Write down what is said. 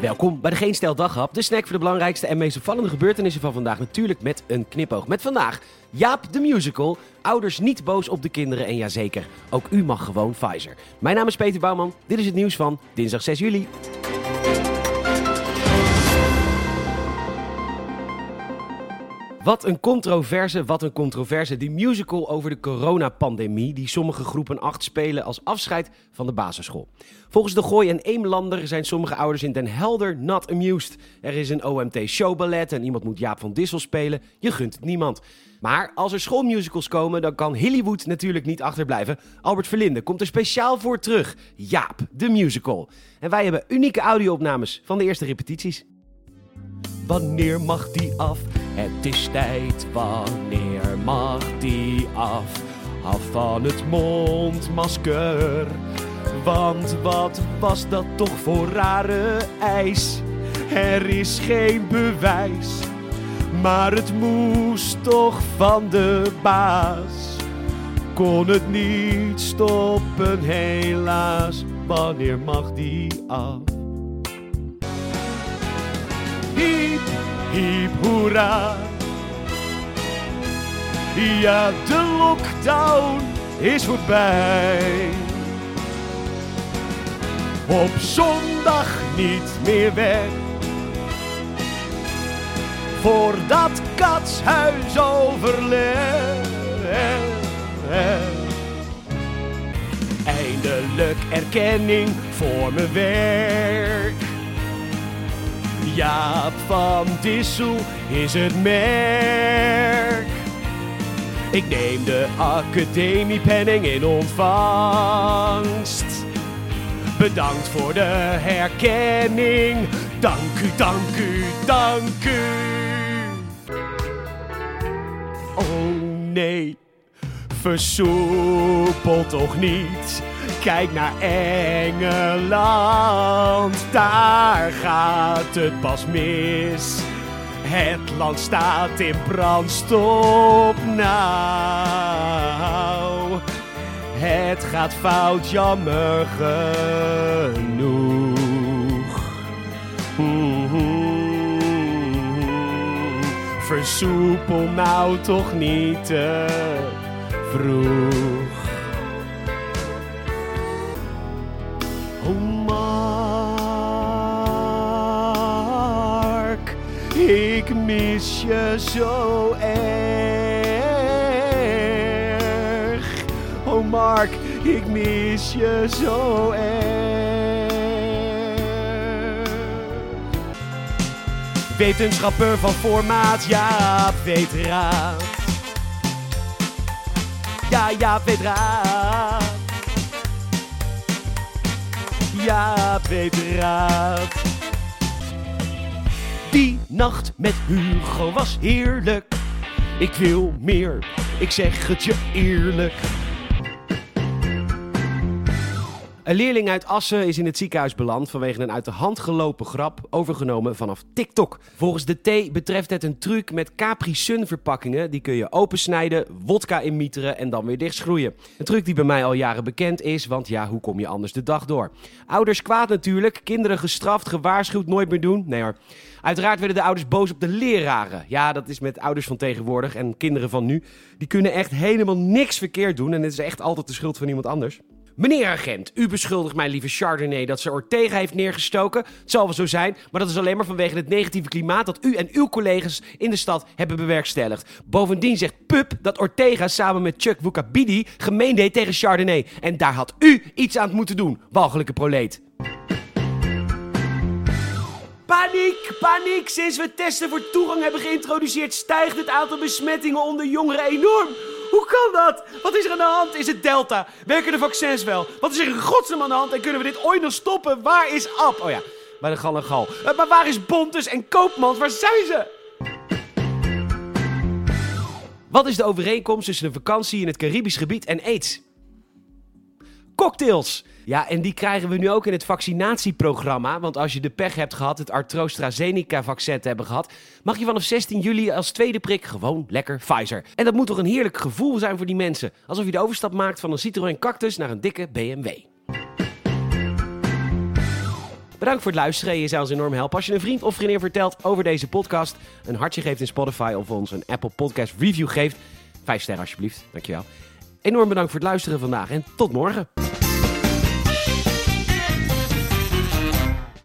Welkom bij de Geen Stel Daghap, de snack voor de belangrijkste en meest opvallende gebeurtenissen van vandaag. Natuurlijk met een knipoog. Met vandaag Jaap de Musical, ouders niet boos op de kinderen en jazeker, ook u mag gewoon Pfizer. Mijn naam is Peter Bouwman, dit is het nieuws van dinsdag 6 juli. Wat een controverse, wat een controverse. Die musical over de coronapandemie die sommige groepen 8 spelen als afscheid van de basisschool. Volgens de Gooi en Eemlander zijn sommige ouders in Den Helder not amused. Er is een OMT showballet en iemand moet Jaap van Dissel spelen. Je gunt het niemand. Maar als er schoolmusicals komen, dan kan Hollywood natuurlijk niet achterblijven. Albert Verlinde komt er speciaal voor terug. Jaap, de musical. En wij hebben unieke audio-opnames van de eerste repetities. Wanneer mag die af? Het is tijd, wanneer mag die af? Af van het mondmasker. Want wat was dat toch voor rare ijs? Er is geen bewijs, maar het moest toch van de baas. Kon het niet stoppen, helaas. Wanneer mag die af? Hiep, hoera. Ja, de lockdown is voorbij. Op zondag niet meer weg. Voor dat katshuis overleg. Eindelijk erkenning voor mijn werk. Jaap van Dissel is het merk. Ik neem de academiepenning in ontvangst. Bedankt voor de herkenning. Dank u, dank u, dank u. Oh nee, versoepel toch niet. Kijk naar Engeland, daar gaat het pas mis. Het land staat in brand, stop nou. Het gaat fout, jammer genoeg. Versoepel nou toch niet te vroeg. Ik mis je zo erg. Oh Mark, ik mis je zo erg. Wetenschapper van formaat, ja, weet raad. Ja, ja, weet raad. Ja, weet raad. Nacht met Hugo was heerlijk. Ik wil meer, ik zeg het je eerlijk. Een leerling uit Assen is in het ziekenhuis beland vanwege een uit de hand gelopen grap overgenomen vanaf TikTok. Volgens de T betreft het een truc met Capri Sun verpakkingen. Die kun je opensnijden, wodka inmieteren en dan weer dichtschroeien. Een truc die bij mij al jaren bekend is, want ja, hoe kom je anders de dag door? Ouders kwaad natuurlijk, kinderen gestraft, gewaarschuwd, nooit meer doen. Nee hoor. Uiteraard werden de ouders boos op de leraren. Ja, dat is met ouders van tegenwoordig en kinderen van nu. Die kunnen echt helemaal niks verkeerd doen en het is echt altijd de schuld van iemand anders. Meneer agent, u beschuldigt mijn lieve Chardonnay dat ze Ortega heeft neergestoken. Het zal wel zo zijn, maar dat is alleen maar vanwege het negatieve klimaat dat u en uw collega's in de stad hebben bewerkstelligd. Bovendien zegt Pup dat Ortega samen met Chuck Wukabidi gemeen deed tegen Chardonnay. En daar had u iets aan moeten doen, walgelijke proleet. Paniek, paniek! Sinds we testen voor toegang hebben geïntroduceerd, stijgt het aantal besmettingen onder jongeren enorm. Hoe kan dat? Wat is er aan de hand? Is het Delta? Werken de vaccins wel? Wat is er in godsnaam aan de hand? En kunnen we dit ooit nog stoppen? Waar is Ab? Oh ja, bij de Gal en Gal. Uh, maar waar is Bontes en Koopmans? Waar zijn ze? Wat is de overeenkomst tussen een vakantie in het Caribisch gebied en aids? Cocktails! Ja, en die krijgen we nu ook in het vaccinatieprogramma. Want als je de pech hebt gehad het AstraZeneca-vaccin te hebben gehad... mag je vanaf 16 juli als tweede prik gewoon lekker Pfizer. En dat moet toch een heerlijk gevoel zijn voor die mensen. Alsof je de overstap maakt van een Citroën Cactus naar een dikke BMW. Bedankt voor het luisteren. Je zou ons enorm helpen als je een vriend of vriendin vertelt over deze podcast. Een hartje geeft in Spotify of ons een Apple Podcast review geeft. Vijf sterren alsjeblieft. Dankjewel. Enorm bedankt voor het luisteren vandaag en tot morgen.